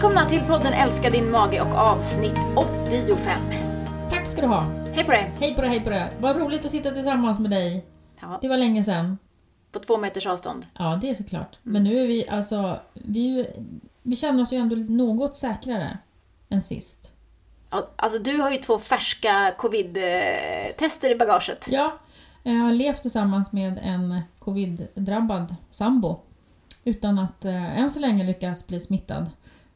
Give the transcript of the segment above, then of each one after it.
Välkomna till podden Älska din mage och avsnitt 85. Tack ska du ha. Hej på dig! Hej på dig, hej på dig. Vad roligt att sitta tillsammans med dig. Ja, Det var länge sedan. på två meters avstånd. Ja, det är såklart. Men nu är vi alltså... Vi, vi känner oss ju ändå något säkrare än sist. Ja, alltså du har ju två färska covid-tester i bagaget. Ja, jag har levt tillsammans med en covid-drabbad sambo utan att eh, än så länge lyckas bli smittad.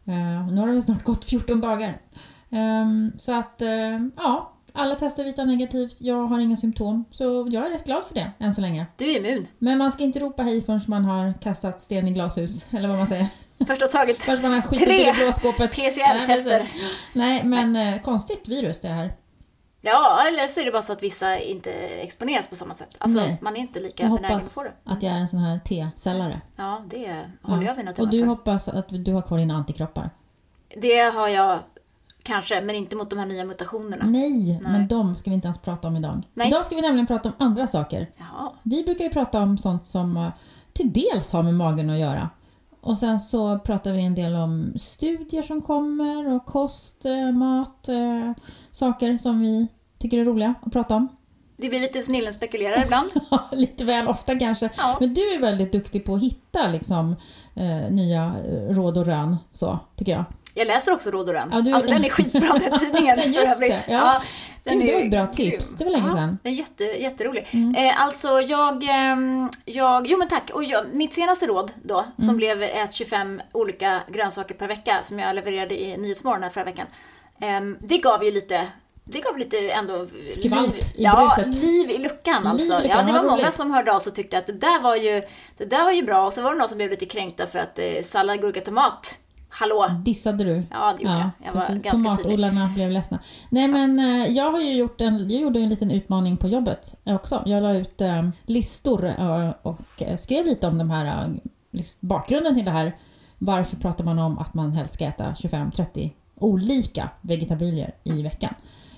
Eh, nu har det väl snart gått 14 dagar. Ehm, så att, eh, ja, alla tester visar negativt. Jag har inga symptom, så jag är rätt glad för det än så länge. Du är immun. Men man ska inte ropa hej förrän man har kastat sten i glashus, eller vad man säger. Först har tagit Först man har skitit Tre. PCR-tester. Nej. Nej, men eh, konstigt virus det här. Ja, eller så är det bara så att vissa inte exponeras på samma sätt. Alltså, Nej. man är inte lika benägen hoppas få det. att jag är en sån här T-cellare. Ja, det håller jag mina Och tummar du för. hoppas att du har kvar dina antikroppar? Det har jag kanske, men inte mot de här nya mutationerna. Nej, Nej. men de ska vi inte ens prata om idag. Nej. Idag ska vi nämligen prata om andra saker. Ja, Vi brukar ju prata om sånt som eh, till dels har med magen att göra. Och sen så pratar vi en del om studier som kommer och kost, eh, mat, eh, saker som vi tycker är roliga att prata om. det blir lite snillen spekulerar ibland. Lite väl ofta kanske. Ja. Men du är väldigt duktig på att hitta liksom, eh, nya eh, råd och rön, så tycker jag. Jag läser också Råd och Rön. Ja, du- Alltså den är skitbra den tidningen för Just det, övrigt. ja. Den det var ett bra grym. tips. Det var länge sedan. Den är jätte, jätterolig. Mm. Eh, alltså jag, ehm, jag, jo men tack. Och jag, mitt senaste råd då, Mm. som blev ät 25 olika grönsaker per vecka, som jag levererade i Nyhetsmorgon här förra veckan. ehm, det gav ju lite det gav lite ändå Skvalp liv, i ja, liv i luckan alltså. Liv ja, det var många roligt. som hörde av sig och tyckte att det där var ju, det där var ju bra. Och så var det någon som blev lite kränkta för att eh, sallad, gurka, tomat, hallå. Dissade du? Ja, det gjorde jag. Jag var ganska tydlig. Tomatodlarna blev ledsna. Nej men eh, jag har ju gjort en, jag gjorde en liten utmaning på jobbet också. Jag la ut eh, listor eh, och eh, skrev lite om de här, eh, bakgrunden till det här. Varför pratar man om att man helst ska äta 25-30 olika vegetabilier i veckan?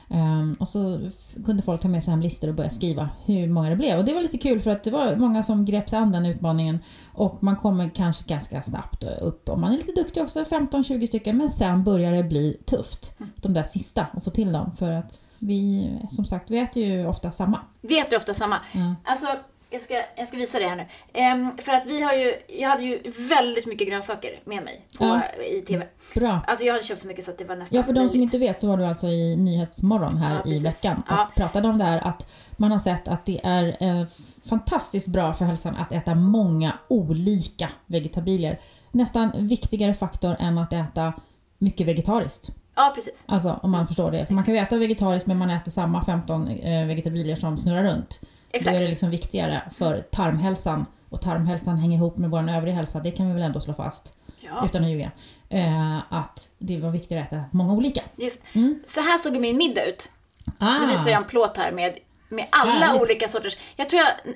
Ehm, och så kunde folk ta med sig hem listor och börja skriva hur många det blev. Och det var lite kul för att det var många som grep sig an den utmaningen. Och man kommer kanske ganska snabbt upp. Och man är lite duktig också, 15-20 stycken. Men sen börjar det bli tufft, de där sista, att få till dem. För att vi, som sagt, vi äter ju ofta samma. Vi äter ofta samma. Ja. Alltså, jag ska, jag ska visa det här nu. Ehm, för att vi har ju, jag hade ju väldigt mycket grönsaker med mig på, Ja. i TV. Bra. Alltså jag hade köpt så mycket så att det var nästan Ja, för de som inte vet så var du alltså i Nyhetsmorgon här Ja, i veckan och Ja. pratade om det här att man har sett att det är eh, fantastiskt bra för hälsan att äta många olika vegetabilier. Nästan viktigare faktor än att äta mycket vegetariskt. Ja, precis. Alltså om man förstår det. För man kan ju äta vegetariskt men man äter samma 15 eh, vegetabilier som snurrar runt. Exakt. Då är det liksom viktigare för tarmhälsan och tarmhälsan hänger ihop med vår övriga hälsa. Det kan vi väl ändå slå fast Ja, utan att ljuga. Eh, att det var viktigare att äta många olika. just. Mm. Så här såg min middag ut. Ah. Nu visar jag en plåt här med, med alla Härligt. olika sorters. Jag tror jag...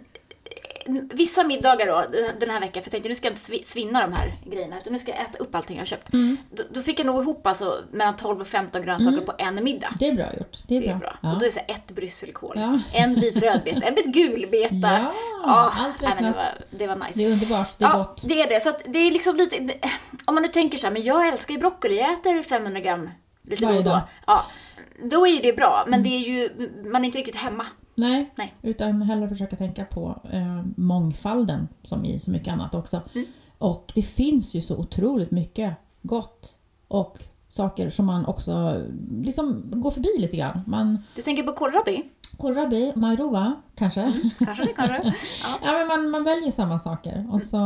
Vissa middagar då, den här veckan, för jag tänkte nu ska jag inte svi- svinna de här grejerna, utan nu ska jag äta upp allting jag har köpt. Mm. Då, då fick jag nog ihop alltså mellan 12 och 15 grönsaker på en middag. Det är bra gjort. Det är, Det är bra. Ja. Och då är det så här ett brysselkål, Ja. en bit rödbeta, en bit gulbeta. Ja, Ja, allt nej, men det, räknas. var, det var nice. Det är underbart, det är ja, gott. det är det. Så att det är liksom lite... det- Om man nu tänker så här, men jag älskar ju broccoli, jag äter 500 gram lite då Varje och då. dag. Mm. Ja, då är ju det bra, men det är ju... Man är inte riktigt hemma. Nej, Nej. utan hellre försöka tänka på eh, mångfalden som i så mycket annat också. Mm. Och det finns ju så otroligt mycket gott och saker som man också liksom går förbi lite grann. Man, Du tänker på kålrabi? kohlrabi, majrova kanske. Kanske det, kanske. Ja. Ja, men man, man väljer samma saker. Och så,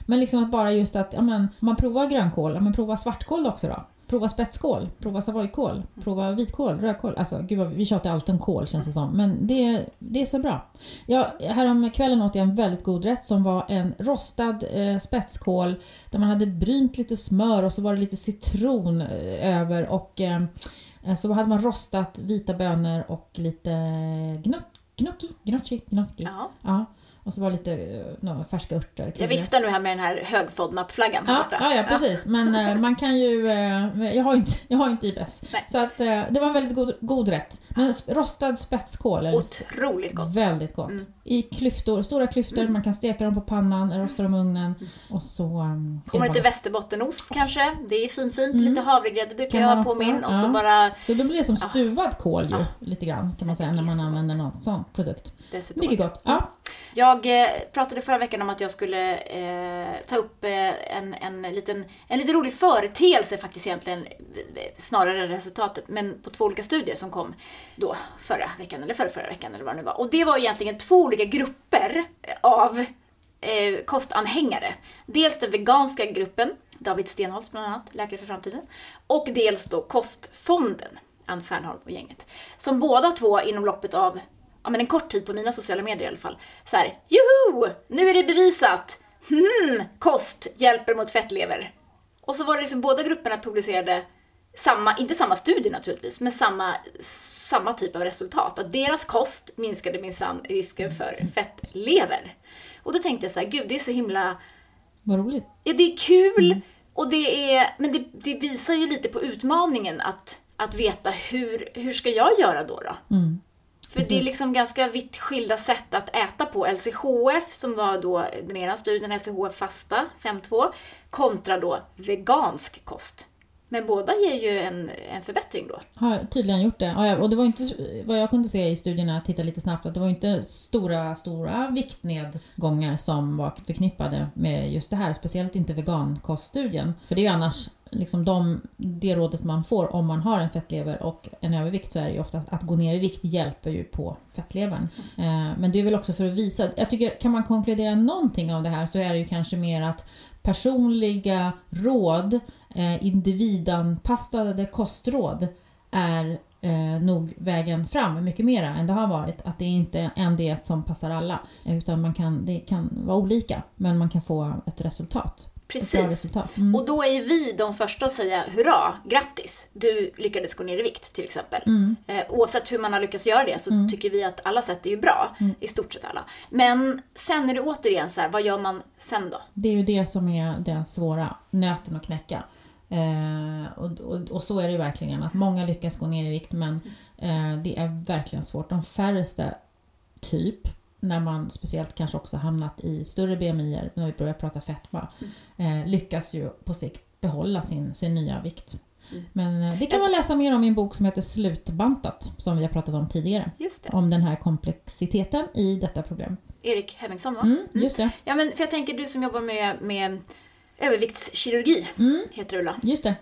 men liksom att bara just att ja, men, man provar grönkål, ja, men prova svartkål också då. Prova spetskål, prova savojkål, prova vitkål, rödkål. Alltså gud vad, vi tjatar alltid om kål känns det som. Men det, det är så bra. Jag, häromkvällen åt jag en väldigt god rätt som var en rostad eh, spetskål där man hade brynt lite smör och så var det lite citron eh, över och eh, så hade man rostat vita bönor och lite gnoc- gnocchi, gnocchi, gnocchi. Ja. Ja. Och så var lite eh, några färska örter. Jag viftar nu här med den här hög-FODMAP-flaggan här Ja, ja, ja, precis. Men eh, man kan ju... Eh, jag har ju inte, jag har inte IBS. Nej. Så att, det var en väldigt god, god rätt. Men rostad spetskål är Otroligt gott. väldigt gott. Mm. I klyftor, stora klyftor, man kan steka dem på pannan, rosta dem i ugnen och så... Um, Kommer lite västerbottenost kanske. Det är fint fint. Mm. Lite havregrädde brukar jag man ha på också, min. Och så ja. bara Så då blir det som Ja. stuvad kål ju, Ja. lite grann kan man säga, när är man så använder någon sån produkt. Mycket gott. Ja. Jag eh, pratade förra veckan om att jag skulle eh, ta upp eh, en, en, liten, en lite rolig företeelse faktiskt egentligen, snarare än resultatet, men på två olika studier som kom då förra veckan, eller förra, förra veckan eller vad det nu var. Och det var egentligen två olika grupper av eh, kostanhängare. Dels den veganska gruppen, David Stenholtz bland annat, Läkare för framtiden, och dels då Kostfonden, Ann Fernholm och gänget. Som båda två inom loppet av ja, men en kort tid på mina sociala medier i alla fall, så här, joho! Nu är det bevisat! Hmm, kost hjälper mot fettlever. Och så var det liksom båda grupperna publicerade samma, inte samma studie naturligtvis, men samma, samma typ av resultat. Att deras kost minskade minsann risken för fettlever. Och då tänkte jag så här, gud det är så himla Vad roligt. Ja, det är kul, och det är, men det, det visar ju lite på utmaningen att, att veta hur, hur ska jag göra då? då? Mm. För det är Precis. liksom ganska vitt skilda sätt att äta på. LCHF, som var då den ena studien, LCHF fasta, 5.2, kontra då vegansk kost. Men båda ger ju en, en förbättring då. Har tydligen gjort det. Och det var inte, vad jag kunde se i studierna, titta lite snabbt, att det var inte stora, stora viktnedgångar som var förknippade med just det här. Speciellt inte vegankoststudien. För det är ju annars liksom de, det rådet man får om man har en fettlever och en övervikt så är det ju oftast att gå ner i vikt hjälper ju på fettlevern. Mm. men det är väl också för att visa, jag tycker kan man konkludera någonting av det här så är det ju kanske mer att personliga råd, eh, individanpassade kostråd är eh, nog vägen fram mycket mera än det har varit. Att det inte är en diet som passar alla. Utan man kan, det kan vara olika men man kan få ett resultat. Precis. Mm. Och då är vi de första att säga hurra, grattis, du lyckades gå ner i vikt till exempel. Mm. Eh, oavsett hur man har lyckats göra det så tycker vi att alla sätt är ju bra, Mm. i stort sett alla. Men sen är det återigen så här, vad gör man sen då? Det är ju det som är den svåra nöten att knäcka. Eh, och, och, och så är det ju verkligen, att många lyckas gå ner i vikt men eh, det är verkligen svårt. De färreste, typ, när man speciellt kanske också hamnat i större BMI, när vi börjar prata fetma, eh, lyckas ju på sikt behålla sin, sin nya vikt. Mm. Men eh, det kan man läsa mer om i en bok som heter Slutbantat, som vi har pratat om tidigare. Det. Om den här komplexiteten i detta problem. Erik Hemmingsson va? Mm, just det. Ja men för jag tänker du som jobbar med, med överviktskirurgi, Mm, heter Ulla. just det.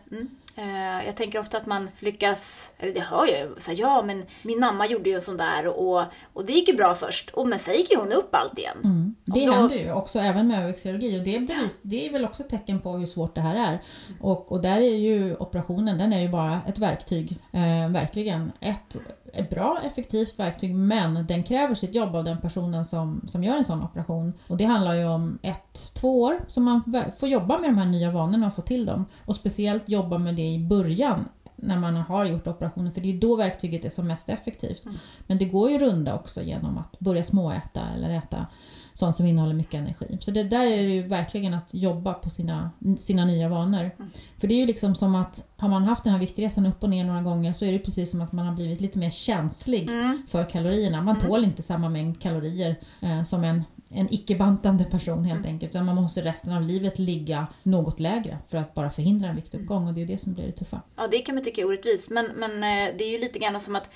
Eh, jag tänker ofta att man lyckas, eller det hör jag ju, så här, ja men min mamma gjorde ju en sån där och, och det gick ju bra först, och men sen gick ju hon upp allt igen. Mm. Det då- händer ju också även med överviktskirurgi och det är, bevis, det är väl också ett tecken på hur svårt det här är. Och, och där är ju operationen, den är ju bara ett verktyg. Eh, verkligen ett, ett bra, effektivt verktyg men den kräver sitt jobb av den personen som, som gör en sån operation. Och det handlar ju om ett, två år som man får jobba med de här nya vanorna och få till dem. Och speciellt jobba med det i början när man har gjort operationen för det är då verktyget är som mest effektivt. Men det går ju runda också genom att börja småäta eller äta sånt som innehåller mycket energi. Så det där är det ju verkligen att jobba på sina, sina nya vanor. För det är ju liksom som att har man haft den här viktresan upp och ner några gånger så är det precis som att man har blivit lite mer känslig Mm. för kalorierna. Man tål inte samma mängd kalorier eh, som en, en icke-bantande person helt enkelt. Utan man måste resten av livet ligga något lägre för att bara förhindra en viktuppgång och det är ju det som blir det tuffa. Ja, det kan man tycka är orättvist, men, men eh, det är ju lite grann som att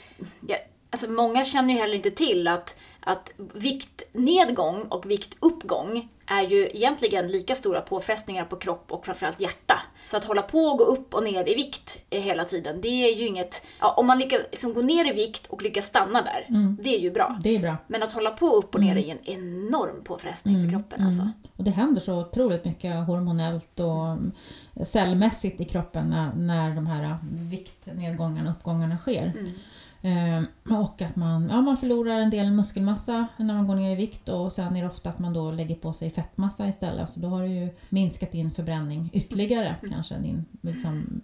ja, alltså många känner ju heller inte till att, att viktnedgång och viktuppgång är ju egentligen lika stora påfrestningar på kropp och framförallt hjärta. Så att hålla på och gå upp och ner i vikt hela tiden, det är ju inget... Ja, om man lyckas liksom gå ner i vikt och lyckas stanna där, det är ju bra. Det är bra. Men att hålla på upp och ner är ju en enorm påfrestning för kroppen alltså. Mm. Och det händer så otroligt mycket hormonellt och mm, cellmässigt i kroppen när, när de här viktnedgångarna och uppgångarna sker. Eh, och att man, ja, man förlorar en del muskelmassa när man går ner i vikt och sen är det ofta att man då lägger på sig fettmassa istället. Så då har du ju minskat din förbränning ytterligare, Mm. kanske din liksom,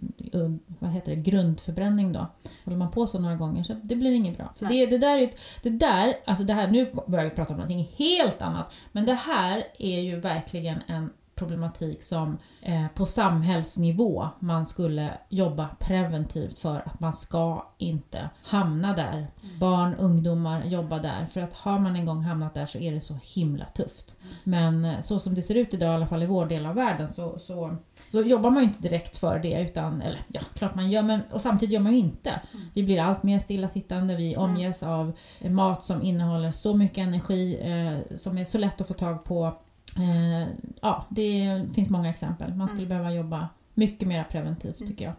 vad heter det, grundförbränning då. Håller man på så några gånger så det blir inget bra. Så det, det där, är det där, alltså det här, nu börjar vi prata om någonting helt annat. Men det här är ju verkligen en problematik som eh, på samhällsnivå man skulle jobba preventivt för att man ska inte hamna där. Barn, ungdomar jobba där. För att har man en gång hamnat där så är det så himla tufft. Men eh, så som det ser ut idag, i alla fall i vår del av världen, så, så, så jobbar man ju inte direkt för det. Utan, eller ja, klart man gör, men och samtidigt gör man ju inte. Vi blir allt mer stillasittande, vi omges av mat som innehåller så mycket energi, eh, som är så lätt att få tag på. Eh, ja, det finns många exempel. Man skulle behöva jobba mycket mer preventivt tycker jag.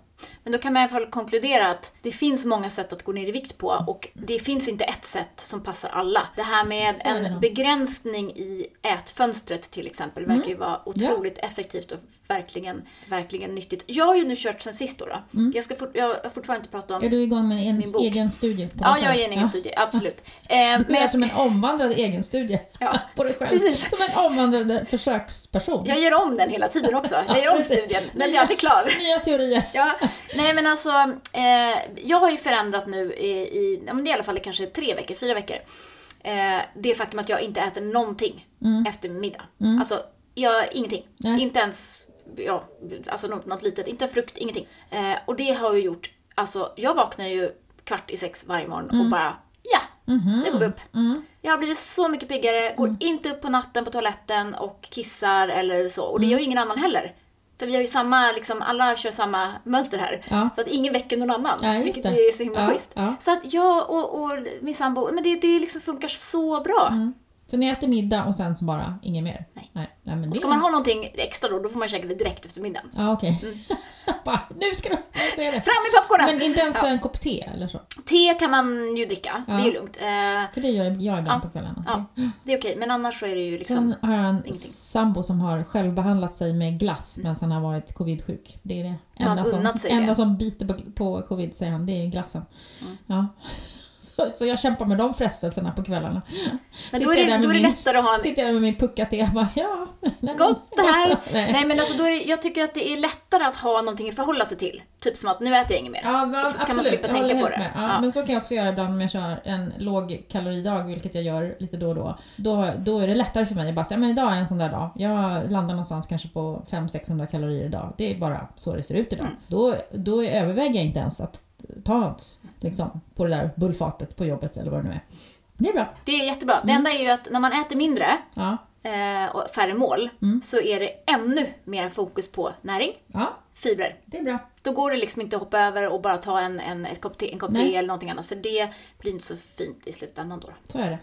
Men då kan man i alla fall konkludera att det finns många sätt att gå ner i vikt på och det finns inte ett sätt som passar alla. Det här med en begränsning i ätfönstret till exempel Mm. verkar ju vara otroligt effektivt och verkligen, verkligen nyttigt. Jag har ju nu kört sen sist då. då. Jag, ska fort, jag har fortfarande inte pratat om... Mm. Är du igång med en Min bok. egen studie? Ja, jag är i en egen Ja. studie, absolut. Eh, Du är men som en omvandlad egen studie Ja, på dig själv. precis. Som en omvandlad försöksperson. jag gör om den hela tiden också. Jag gör om precis. studien. Den är aldrig klar. Nya teorier. Ja, nej men alltså, eh, jag har ju förändrat nu i, i, ja, men det är i alla fall kanske tre veckor, fyra veckor. Eh, det faktum att jag inte äter någonting efter middag. Alltså, jag, ingenting. Nej. Inte ens, ja, alltså något, något litet, inte en frukt, ingenting. Eh, och det har ju gjort, alltså jag vaknar ju kvart i sex varje morgon och bara, ja, nu går vi upp. Jag har blivit så mycket piggare, går inte upp på natten på toaletten och kissar eller så. Och det gör ju ingen annan heller. För vi har ju samma, liksom, alla kör samma mönster här. Ja. Så att ingen väcker någon annan. Ja, vilket det. är så himla Ja, schysst. ja. Så att jag och, och min sambo, men det, det liksom funkar så bra. Mm. Så ni äter middag och sen så bara inget mer? Nej. Nej, nej men det Ska man ha någonting extra då, då får man käka det direkt efter middagen. Ja, okej. Mm. Bara, nu ska du... Nu det. Fram med popcornen! Men inte ens ha en kopp te eller så? Te kan man ju dricka, det är ju lugnt. Eh, För det gör jag ibland Ja. på kvällarna. ja, det är okej, men annars så är det ju liksom... Sen har jag en Ingenting. sambo som har självbehandlat sig med glass medan han har varit covidsjuk. Det är det Ja, enda, som, enda det. som biter på, på covid, säger han. Det är glassen. Mm. Ja. Så, så jag kämpar med de frestelserna på kvällarna. Men Sitter då är det, då är det min- lättare att ha en Sitter jag där med min pucka-te och bara ja... nej, Gott det här! Nej. Nej men alltså då är det, jag tycker att det är lättare att ha någonting att förhålla sig till. Typ som att nu äter jag inget mer. Ja, men, Och så kan man absolut. slippa jag tänka på det. Ja, Ja. Men så kan jag också göra ibland om jag kör en låg kaloridag, vilket jag gör lite då och då. Då, då är det lättare för mig att bara säga, men idag är en sån där dag. Jag landar någonstans kanske på 500-600 kalorier idag. Det är bara så det ser ut idag. Mm. Då, då överväger jag inte ens att ta något liksom, på det där bullfatet på jobbet eller vad det nu är. Det är bra. Det är jättebra. Mm. Det enda är ju att när man äter mindre Ja, eh, och färre mål Mm. så är det ännu mer fokus på näring, ja fibrer. det är bra. Då går det liksom inte att hoppa över och bara ta en, en, ett kopp te, en kopp te eller någonting annat för det blir inte så fint i slutändan då. Så är det.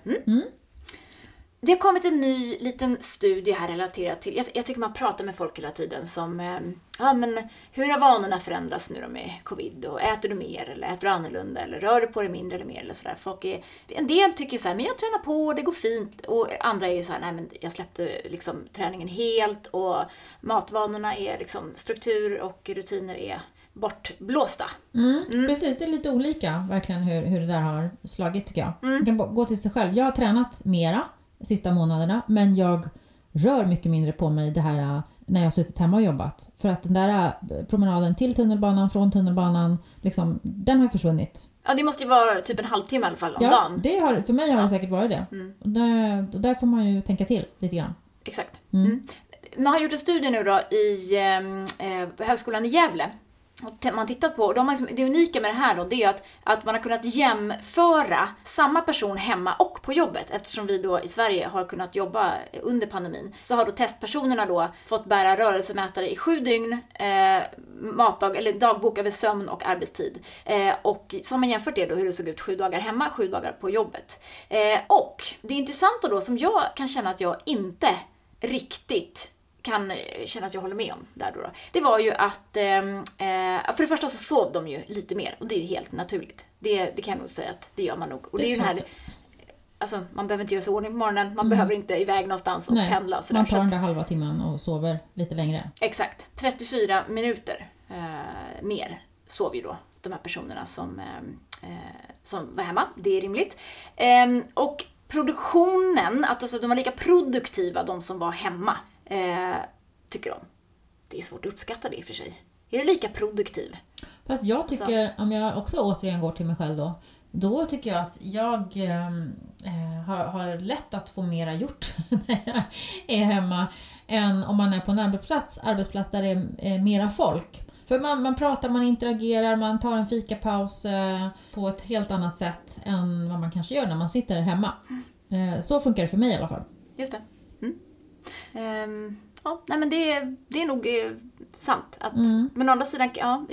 Det har kommit en ny liten studie här relaterat till, jag, jag tycker man pratar med folk hela tiden som, eh, ja men hur har vanorna förändrats nu då med covid och äter du mer eller äter du annorlunda eller rör du på dig mindre eller mer eller sådär. Folk är, en del tycker så här, men jag tränar på, det går fint och andra är ju så här, nej men jag släppte liksom träningen helt och matvanorna är liksom struktur och rutiner är bortblåsta. Mm, Precis, det är lite olika verkligen hur, hur det där har slagit tycker jag. Mm. Man kan gå till sig själv. Jag har tränat mera sista månaderna men jag rör mycket mindre på mig det här äh, när jag har suttit hemma och jobbat. För att den där äh, promenaden till tunnelbanan, från tunnelbanan, liksom, den har försvunnit. Ja, det måste ju vara typ en halvtimme i alla fall om Ja, dagen. det har, för mig har det säkert varit det. Mm. Och där, och där får man ju tänka till lite grann. Exakt. Mm. Mm. Man har gjort en studie nu då i eh, på Högskolan i Gävle. Alltså, man tittat på, och de har liksom, det unika med det här då, det är att, att man har kunnat jämföra samma person hemma och på jobbet. Eftersom vi då i Sverige har kunnat jobba under pandemin. Så har då testpersonerna då fått bära rörelsemätare i sju dygn, eh, matdag, eller dagbok över sömn och arbetstid. Eh, och så har man jämfört det då hur det såg ut sju dagar hemma, sju dagar på jobbet. Eh, och det intressanta då som jag kan känna att jag inte riktigt kan eh, känna att jag håller med om där då, då. Det var ju att, ehm, eh, för det första så sov de ju lite mer och det är ju helt naturligt. Det, det kan jag nog säga att det gör man nog. Och det, Det är ju här, alltså man behöver inte göra sig ordning på morgonen, man behöver inte iväg någonstans och Nej, pendla och sådär. man tar den där halva timmen och sover lite längre. Exakt. 34 minuter eh, mer sov ju då de här personerna som, eh, som var hemma. Det är rimligt. Ehm, och produktionen, att alltså, de var lika produktiva de som var hemma, eh, tycker de. Det är svårt att uppskatta det i och för sig. Är du lika produktiv? Fast jag tycker, så. om jag också återigen går till mig själv då, då tycker jag att jag ehm, eh, har, har lätt att få mera gjort när jag är hemma än om man är på en arbetsplats, arbetsplats där det är eh, mera folk. För man, man pratar, man interagerar, man tar en fikapaus eh, på ett helt annat sätt än vad man kanske gör när man sitter hemma. Mm. Eh, så funkar det för mig i alla fall. Just det. Mm. Um, ja, nej men det, det är nog eh, sant. Att, mm. Men å andra sidan, ja,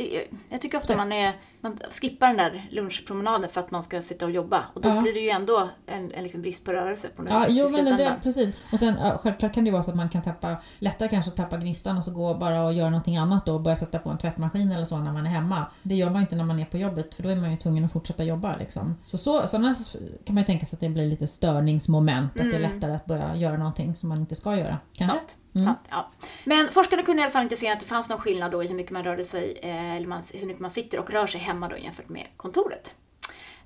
jag tycker ofta man, är, man skippar den där lunchpromenaden för att man ska sitta och jobba. Och då ja. blir det ju ändå en, en liksom brist på rörelse på något Ja, jo men det, precis. Och sen självklart kan det vara så att man kan tappa, lättare kanske att tappa gnistan och så gå bara och göra någonting annat då och börja sätta på en tvättmaskin eller så när man är hemma. Det gör man ju inte när man är på jobbet för då är man ju tvungen att fortsätta jobba liksom. Så, så sådana kan man ju tänka sig att det blir lite störningsmoment, mm. att det är mm. lättare att börja göra någonting som man inte ska göra. Kanske? Sant. Mm. Så, ja. Men forskarna kunde i alla fall inte se att det fanns någon skillnad då i hur mycket man rörde sig, eh, eller man, hur mycket man sitter och rör sig hemma då jämfört med kontoret.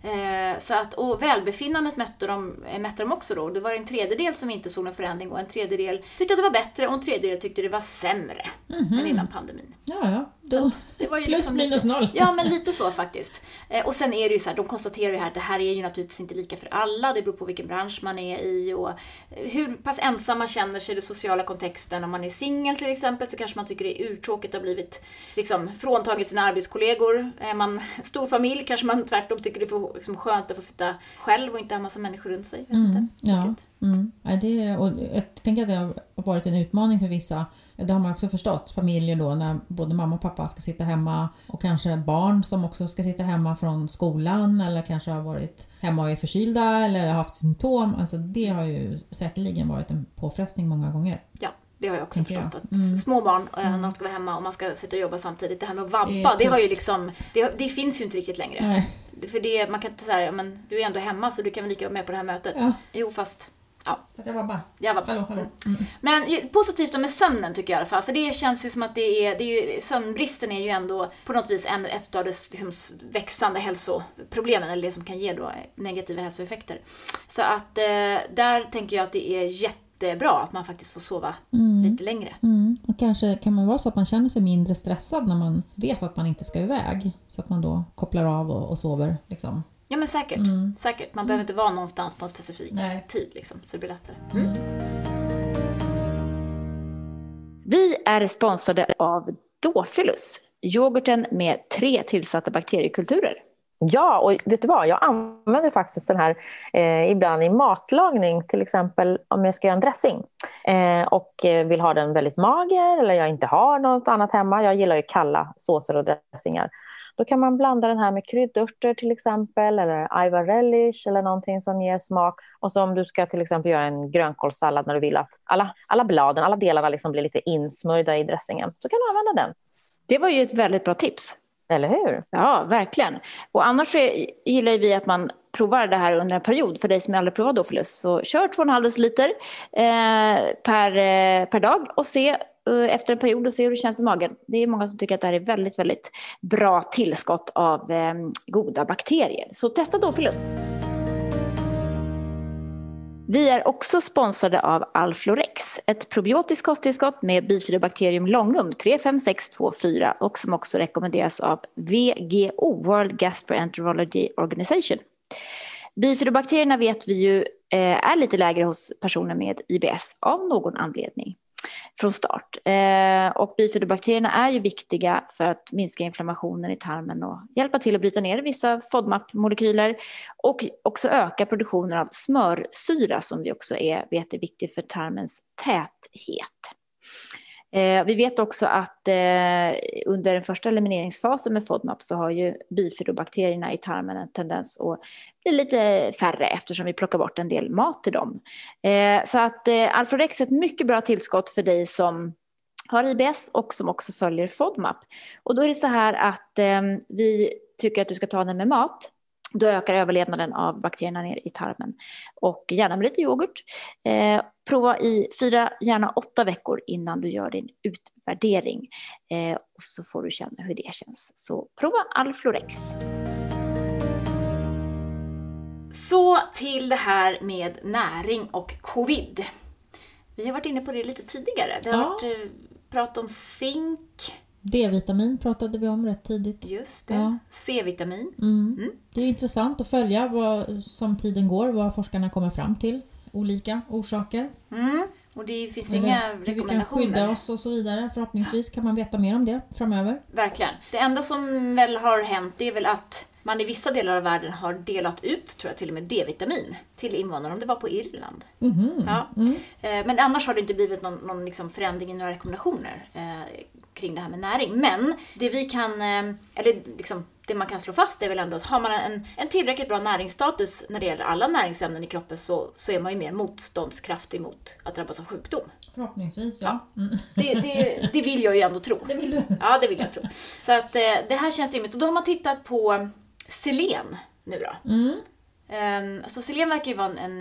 Eh, så att, och välbefinnandet mätte de, eh, mätte de också då. Det var en tredjedel som inte såg någon förändring och en tredjedel tyckte att det var bättre och en tredjedel tyckte det var sämre mm -hmm. än innan pandemin. Ja, ja. Då, det var ju plus liksom minus noll. Ja, men lite så faktiskt. Eh, och sen är det ju så här, de konstaterar ju här att det här är ju naturligtvis inte lika för alla. Det beror på vilken bransch man är i och hur pass ensam man känner sig i den sociala kontexten. Om man är singel till exempel så kanske man tycker det är urtråkigt att ha blivit liksom, fråntagen sina arbetskollegor. Är man stor familj kanske man tvärtom tycker det är för liksom, skönt att få sitta själv och inte ha massa människor runt sig. Mm, ja, mm. ja det, och jag tänker att det har varit en utmaning för vissa det har man också förstått, familjer då när både mamma och pappa ska sitta hemma och kanske barn som också ska sitta hemma från skolan eller kanske har varit hemma och är förkylda eller har haft symptom. Alltså det har ju säkerligen varit en påfrestning många gånger. Ja. Det har jag också Tänker förstått. Jag. Mm. Att små barn, eh, mm. de ska vara hemma och man ska sitta och jobba samtidigt. Det här med att vabba, det, det har ju liksom, det, det, finns ju inte riktigt längre. Nej. För det, man kan inte säga, men du är ändå hemma så du kan väl lika vara med på det här mötet. Ja. Jo, fast Ja. Fast jag vabbar. Jag vabbar. Hallå, hallå. Mm. Men positivt med sömnen tycker jag i alla fall. För det känns ju som att det är, det är ju, sömnbristen är ju ändå på något vis en, ett av de liksom, växande hälsoproblemen, eller det som kan ge då negativa hälsoeffekter. Så att eh, där tänker jag att det är jättebra att man faktiskt får sova mm. lite längre. Mm. Och kanske kan man vara så att man känner sig mindre stressad när man vet att man inte ska iväg. Så att man då kopplar av och, och sover. Liksom. Ja men säkert. Mm. säkert. Man behöver inte vara någonstans på en specifik Nej. tid liksom, så det blir lättare. Mm. mm. Vi är sponsrade av Dofilus, yoghurten med tre tillsatta bakteriekulturer. Ja, och vet du vad? Jag använder faktiskt den här eh, ibland i matlagning, till exempel om jag ska göra en dressing eh, och eh, vill ha den väldigt mager eller jag inte har något annat hemma. Jag gillar ju kalla såser och dressingar. Då kan man blanda den här med kryddörter till exempel eller Ivar relish eller någonting som ger smak. Och så om du ska till exempel göra en grönkålssallad när du vill att alla, alla bladen, alla delarna liksom blir lite insmörjda i dressingen, så kan du använda den. Det var ju ett väldigt bra tips. Eller hur? Ja, verkligen. Och annars gillar vi att man provar det här under en period. För dig som aldrig provat Dofilus, så kör 2,5 deciliter eh, per, eh, per dag och se Eh, efter en period och se hur det känns i magen. Det är många som tycker att det här är väldigt, väldigt bra tillskott av eh, goda bakterier. Så testa Dofilus. Vi är också sponsrade av Alflorex, ett probiotiskt kosttillskott med bifidobakterium longum 35624 och som också rekommenderas av VGO, World Gastroenterology Organization. Bifidobakterierna vet vi ju eh, är lite lägre hos personer med IBS av någon anledning från start. Eh, och bifidobakterierna är ju viktiga för att minska inflammationen i tarmen och hjälpa till att bryta ner vissa FODMAP-molekyler och också öka produktionen av smörsyra som vi också är, vet är viktig för tarmens täthet. Eh, vi vet också att eh, under den första elimineringsfasen med FODMAP så har ju bifidobakterierna i tarmen en tendens att bli lite färre eftersom vi plockar bort en del mat till dem. Eh, så att eh, är ett mycket bra tillskott för dig som har IBS och som också följer FODMAP. Och då är det så här att eh, vi tycker att du ska ta den med mat då ökar överlevnaden av bakterierna ner i tarmen. Och gärna med lite yoghurt. Eh, prova i fyra, gärna åtta veckor innan du gör din utvärdering. Eh, och så får du känna hur det känns. Så prova Alflorex. Så till det här med näring och covid. Vi har varit inne på det lite tidigare. Det har Ja. varit eh, prat om zink, D-vitamin pratade vi om rätt tidigt. just det, Ja. C-vitamin. Mm. Det är intressant att följa vad, som tiden går, vad forskarna kommer fram till. Olika orsaker. Mm. Och det finns Eller inga hur vi kan rekommendationer. skydda oss och så vidare. Förhoppningsvis kan man veta mer om det framöver. Verkligen. Det enda som väl har hänt det är väl att man i vissa delar av världen har delat ut, tror jag, till och med D-vitamin till invånarna, om det var på Irland. Mhm. Ja. Mm. Eh, Men annars har det inte blivit någon, någon liksom förändring i några rekommendationer eh, kring det här med näring. Men det vi kan, eh, eller liksom, det man kan slå fast är väl ändå att har man en, en tillräckligt bra näringsstatus när det gäller alla näringsämnen i kroppen så, så är man ju mer motståndskraftig mot att drabbas av sjukdom. Förhoppningsvis, ja. Mm. Det, det, det vill jag ju ändå tro. Det vill du. Ja, det vill jag tro. Så att eh, det här känns rimligt. Och då har man tittat på selen nu då. Mm. Um, så selen verkar ju vara en, en,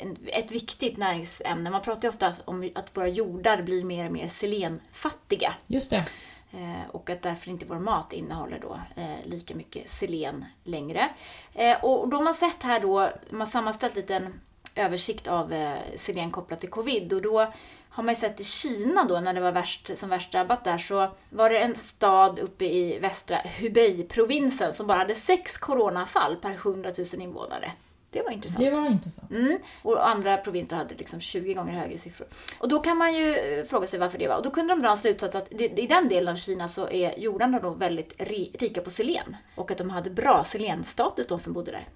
en, ett viktigt näringsämne. Man pratar ju ofta om att våra jordar blir mer och mer selenfattiga. Just det. Eh, och att därför inte vår mat innehåller då eh, lika mycket selen längre. Eh, och då har man sett här då, man har sammanställt lite en översikt av eh, selen kopplat till covid och då har man ju sett i Kina då när det var värst, som värst drabbat där så var det en stad uppe i västra Hubei-provinsen som bara hade sex coronafall per 100 000 invånare. Det var intressant. Det var intressant. Mm. Och andra provinser hade liksom 20 gånger högre siffror. Och då kan man ju eh, fråga sig varför det var. Och då kunde de dra en slutsats att i den delen av Kina så är jordarna då väldigt ri, rika på selen. Och att de hade bra selenstatus, de som bodde där.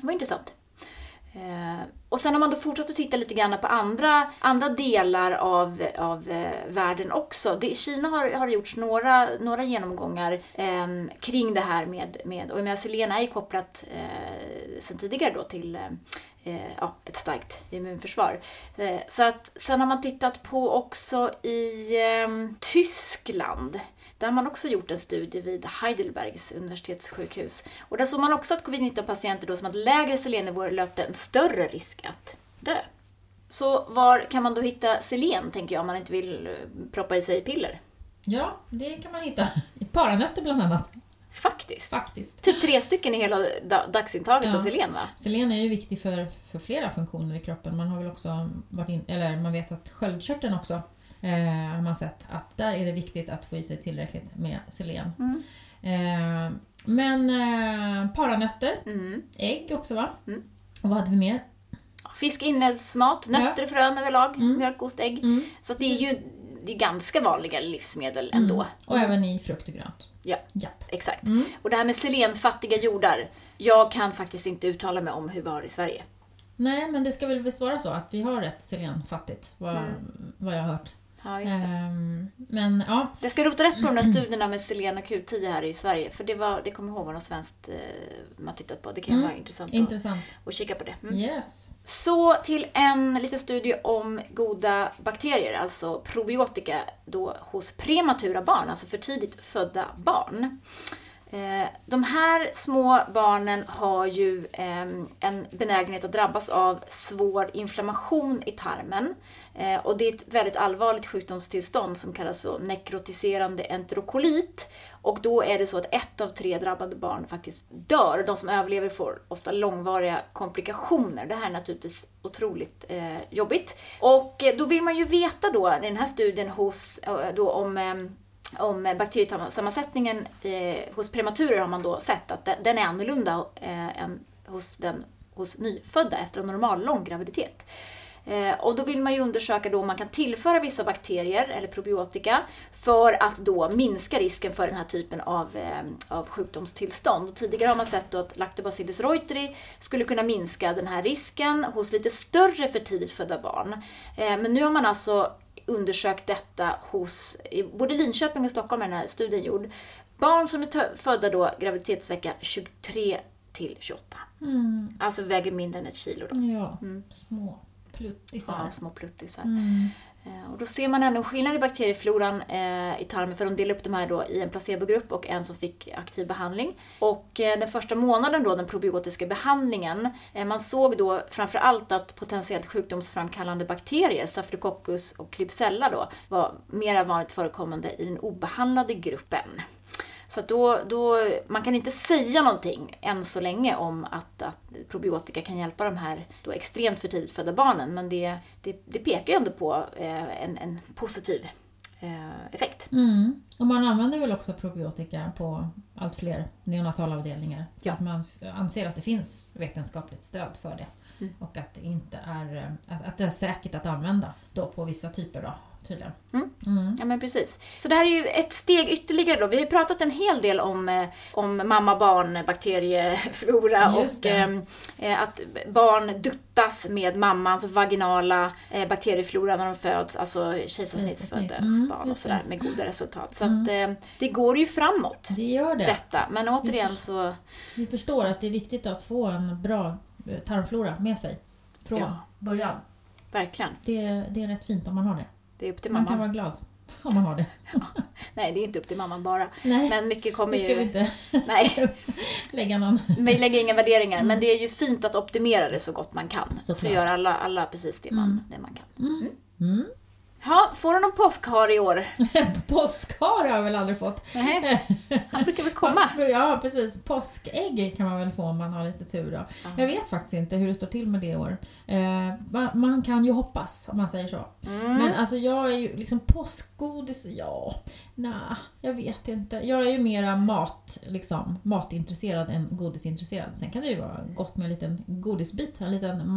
Det var intressant. Eh, och sen har man då fortsatt att titta lite grann på andra, andra delar av, av eh, världen också. Det, I Kina har, har det gjorts några, några genomgångar eh, kring det här med, med och jag menar, selen är ju kopplat eh, sen tidigare då till eh, Eh, ja, ett starkt immunförsvar. Eh, så att, sen har man tittat på också i eh, Tyskland. Där har man också gjort en studie vid Heidelbergs universitetssjukhus. Och där såg man också att covid-19-patienter då som hade lägre selennivåer löpte en större risk att dö. Så var kan man då hitta selen, tänker jag, om man inte vill eh, proppa i sig piller? Ja, det kan man hitta. I paranötter bland annat. Faktiskt. Faktiskt. Typ tre stycken i hela da- dagsintaget Ja. av selen, va? Selen är ju viktig för, för flera funktioner i kroppen. Man har väl också varit in, eller man vet att sköldkörteln också eh, har man sett att där är det viktigt att få i sig tillräckligt med selen. Mm. Eh, men eh, paranötter, Mm. ägg också va? Mm. Och vad hade vi mer? Fisk, inälvsmat, nötter, frön överlag, Mm. mjölk, ost, ägg. Mm. Så det är ju det är ganska vanliga livsmedel ändå. Mm. Och även i frukt och grönt. Ja. Japp. Exakt. Mm. Och det här med selenfattiga jordar. Jag kan faktiskt inte uttala mig om hur vi har i Sverige. Nej, men det ska väl visst vara så att vi har rätt selenfattigt, vad, vad jag har hört. Ja, just det. Ehm, men ja, Jag ska rota rätt på de där studierna med selen och Q10 här i Sverige. För det, var, det kommer jag ihåg var något svenskt eh, man tittat på. Det kan Mm. vara intressant att, intressant. att kika på det. Mm. Yes. Så till en liten studie om goda bakterier, alltså probiotika då hos prematura barn, alltså för tidigt födda barn. Eh, De här små barnen har ju ehm, en benägenhet att drabbas av svår inflammation i tarmen. Eh, Och det är ett väldigt allvarligt sjukdomstillstånd som kallas för nekrotiserande enterokolit. Och då är det så att ett av tre drabbade barn faktiskt dör. De som överlever får ofta långvariga komplikationer. Det här är naturligtvis otroligt eh, jobbigt. Och eh, då vill man ju veta då, i den här studien hos, eh, då om ehm, om bakteriesammansättningen eh, hos prematurer har man då sett att den, den är annorlunda eh, än hos, den, hos nyfödda efter en normal lång graviditet. Eh, och då vill man ju undersöka då om man kan tillföra vissa bakterier eller probiotika för att då minska risken för den här typen av, eh, av sjukdomstillstånd. Och tidigare har man sett att Lactobacillus reuteri skulle kunna minska den här risken hos lite större för tidigt födda barn. Eh, men nu har man alltså undersökt detta hos, både Linköping och Stockholm är den här studien gjord. Barn som är födda då graviditetsvecka 23 till 28. Mm. Alltså väger mindre än ett kilo då. Ja, små pluttisar. Ja, små pluttisar. Mm. Eh, Och då ser man ändå en skillnad i bakteriefloran eh, i tarmen för de delade upp de här då i en placebogrupp och en som fick aktiv behandling. Och eh, den första månaden då, den probiotiska behandlingen, eh, man såg då framför allt att potentiellt sjukdomsframkallande bakterier, Staphylococcus och Klebsiella då, var mer vanligt förekommande i den obehandlade gruppen. Så då, då, man kan inte säga någonting än så länge om att, att probiotika kan hjälpa de här då extremt för tidigt födda barnen. Men det, det, det pekar ju ändå på eh, en, en positiv eh, effekt. Mm. Och man använder väl också probiotika på allt fler neonatalavdelningar. Ja. att man anser att det finns vetenskapligt stöd för det. Mm. Och att det inte är, eh, att, att det är säkert att använda då på vissa typer då, tydligen. Mm. Mm. Ja men precis. Så det här är ju ett steg ytterligare då. Vi har ju pratat en hel del om, eh, om mamma-barn bakterieflora Just och det. eh, att barn duttas med mammans vaginala eh, bakterieflora när de föds, alltså kejsarsnittsfödda Kejsarsnitt. Mm, barn och sådär med goda resultat. Så Mm. att eh, det går ju framåt Det gör det. detta. Men återigen Vi så, Vi förstår att det är viktigt att få en bra eh, tarmflora med sig från Ja. början. verkligen. Det, det är rätt fint om man har det. Det är upp till Man kan mamman. vara glad om man har det. Nej, det är inte upp till mamman bara. Nej, Men mycket kommer nu ska ju... vi inte Nej, lägga någon... vi lägger inga värderingar. Men det är ju fint att optimera det så gott man kan. Så Såklart. gör alla, alla precis det man, Mm. det man kan. Mm. Ja, får du någon påskhar i år? Påskhare har jag väl aldrig fått. Nej, han brukar väl komma? Ja, precis. Påskägg kan man väl få om man har lite tur då. Ja. Jag vet faktiskt inte hur det står till med det i år. Eh, man, kan ju hoppas, om man säger så. Mm. Men alltså jag är ju liksom påskgodis, ja, nej, jag vet inte. Jag är ju mera mat, liksom, matintresserad än godisintresserad. Sen kan det ju vara gott med en liten godisbit, en liten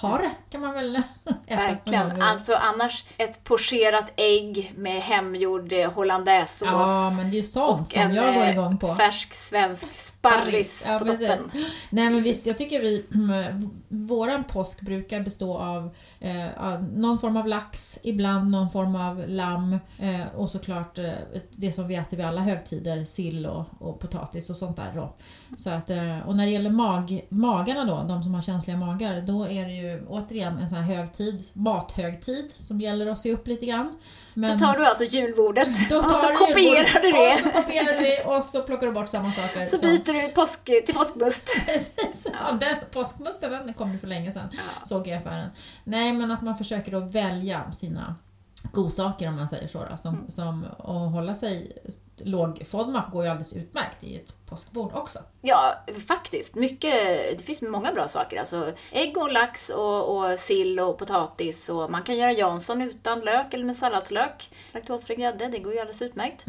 marsipanhare kan man väl äta. Verkligen. Alltså annars ett pocherat ägg med hemgjord eh, hollandaisesås. Ja, men det är ju sånt och som en jag går eh, igång på. färsk svensk sparris Ja, på precis. toppen. Nej men visst, jag tycker vi, våran påsk brukar bestå av eh, någon form av lax, ibland någon form av lamm eh, och såklart eh, det som vi äter vid alla högtider, sill och, och potatis och sånt där då. Så att, eh, och när det gäller mag, magarna då, de som har känsliga magar, då är det ju återigen en sån här högtid, mathögtid, som gäller att se upp lite grann. Men, Då tar du alltså julbordet då och så du kopierar du det. Och så kopierar du det och så plockar du bort samma saker. Så som- byter du påsk till påskmust. Precis. Ja, den påskmusten den kom ju för länge sedan, Ja. såg jag i affären. Nej, men att man försöker då välja sina godsaker om man säger så. Då, som, Mm. som, och hålla sig låg FODMAP går ju alldeles utmärkt i ett påskbord också. Ja, faktiskt. Mycket, det finns många bra saker. Alltså ägg och lax och, och sill och potatis. Och man kan göra Jansson utan lök eller med salladslök. Laktosfri grädde, det går ju alldeles utmärkt.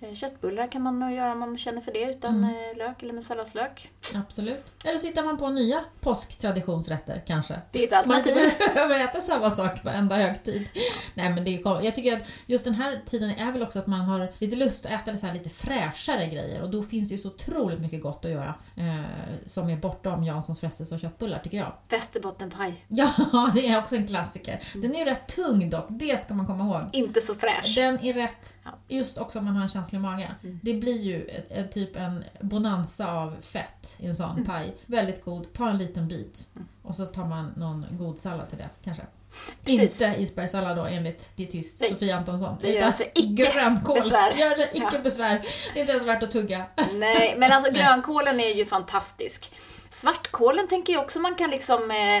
Eh, Köttbullar kan man göra om man känner för det utan Mm. eh, lök eller med salladslök. Absolut. Eller så hittar man på nya påsktraditionsrätter kanske. Det är ett Så man inte alternativ. behöver äta samma sak varenda högtid. Nej, men det är, jag tycker att just den här tiden är väl också att man har lite lust att äta så här lite fräschare grejer och då finns det ju så otroligt mycket gott att göra eh, som är bortom Janssons frestelse och köttbullar tycker jag. Västerbottenpaj. Ja, det är också en klassiker. Den är ju rätt tung dock, det ska man komma ihåg. Inte så fräsch. Den är rätt, just också om man har en känslig mage. Mm. Det blir ju ett, typ en bonanza av fett i en sån Mm. paj. Väldigt god, ta en liten bit. Och så tar man någon god sallad till det kanske. Precis. Inte isbergssallad då enligt dietist Nej, Sofia Antonsson. det gör sig icke grönkål. besvär. Gör sig icke Ja. besvär. Det är inte ens värt att tugga. Nej, men alltså grönkålen är ju fantastisk. Svartkålen tänker jag också man kan liksom eh,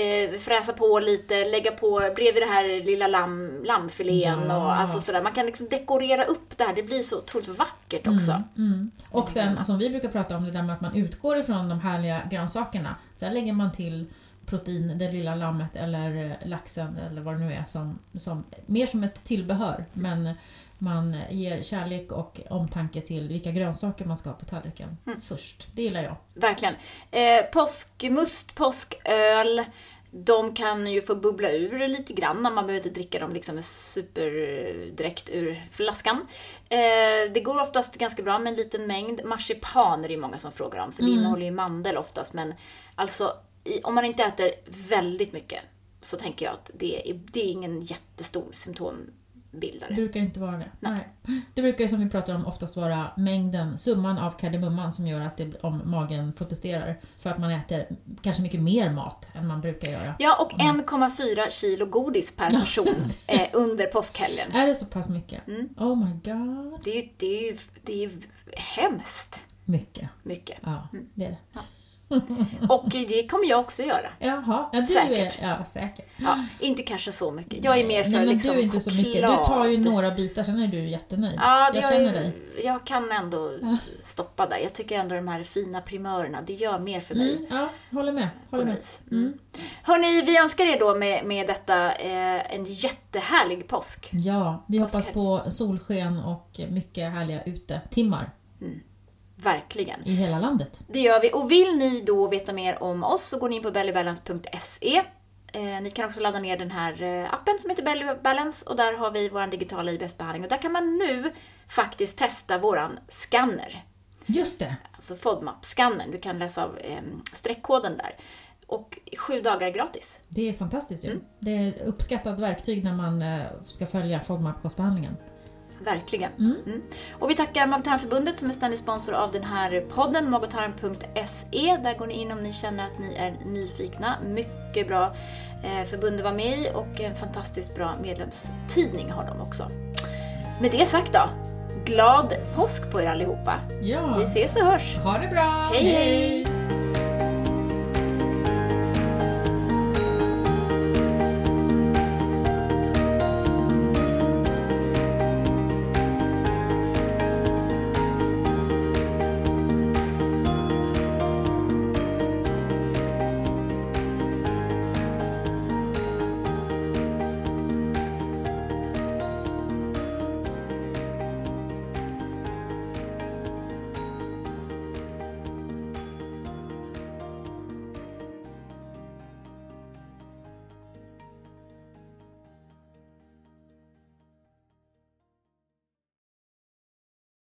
eh, fräsa på lite, lägga på bredvid det här lilla lamm, lammfilén Ja. och alltså sådär. Man kan liksom dekorera upp det här, det blir så otroligt vackert också. Mm, mm. Och sen, som vi brukar prata om, det där med att man utgår ifrån de härliga grönsakerna. Sen lägger man till protein, det lilla lammet eller eh, laxen eller vad det nu är, som, som, mer som ett tillbehör. Men man ger kärlek och omtanke till vilka grönsaker man ska ha på tallriken Mm. först. Det gillar jag. Verkligen. Eh, påskmust, påsköl. De kan ju få bubbla ur lite grann. Man behöver inte dricka dem liksom superdräkt ur flaskan. Eh, det går oftast ganska bra med en liten mängd. Marsipan är det ju många som frågar om, för det Mm. innehåller ju mandel oftast. Men alltså, om man inte äter väldigt mycket så tänker jag att det är, det är ingen jättestor symptombildare. Det brukar inte vara det. Nej. Det brukar ju som vi pratar om oftast vara mängden, summan av kardemumman som gör att det, om magen protesterar. För att man äter kanske mycket mer mat än man brukar göra. Ja, och 1,4 kilo godis per person eh, under påskhelgen. Är det så pass mycket? Mm. Oh my god. Det är ju, det är det är hemskt Mycket. mycket. Ja, Mm. det är det. Ja. Och det kommer jag också göra. Jaha, ja, du Säkert. är ja, säker. Ja, inte kanske så mycket. Jag är mer för Nej, men liksom du är inte så mycket. Du tar ju några bitar, sen är du jättenöjd. Ja, det jag jag, känner dig. jag kan ändå stoppa där. Jag tycker ändå de här fina primörerna, det gör mer för mig. Mm, ja, håller med. Håller med. vis. Mm. Hörni, vi önskar er då med, med detta eh, en jättehärlig påsk. Ja, vi hoppas Påskhelg. på solsken och mycket härliga utetimmar Verkligen. i hela landet. Det gör vi. Och vill ni då veta mer om oss så går ni in på bellybalance.se. Eh, ni kan också ladda ner den här eh, appen som heter Belly Balance och där har vi vår digitala IBS-behandling. Och där kan man nu faktiskt testa våran scanner. Just det! Alltså FODMAP-scannern. Du kan läsa av eh, streckkoden där. Och sju dagar gratis. Det är fantastiskt ju. Mm. Det är ett uppskattat verktyg när man ska följa FODMAP-kostbehandlingen. Verkligen. Mm. Och vi tackar Mag tarmförbundet som är ständig sponsor av den här podden, magotarm.se. Där går ni in om ni känner att ni är nyfikna. Mycket bra eh, förbund att vara med i och en fantastiskt bra medlemstidning har de också. Med det sagt då, glad påsk på er allihopa. Ja, Vi ses och hörs. ha det bra! Hej, hej.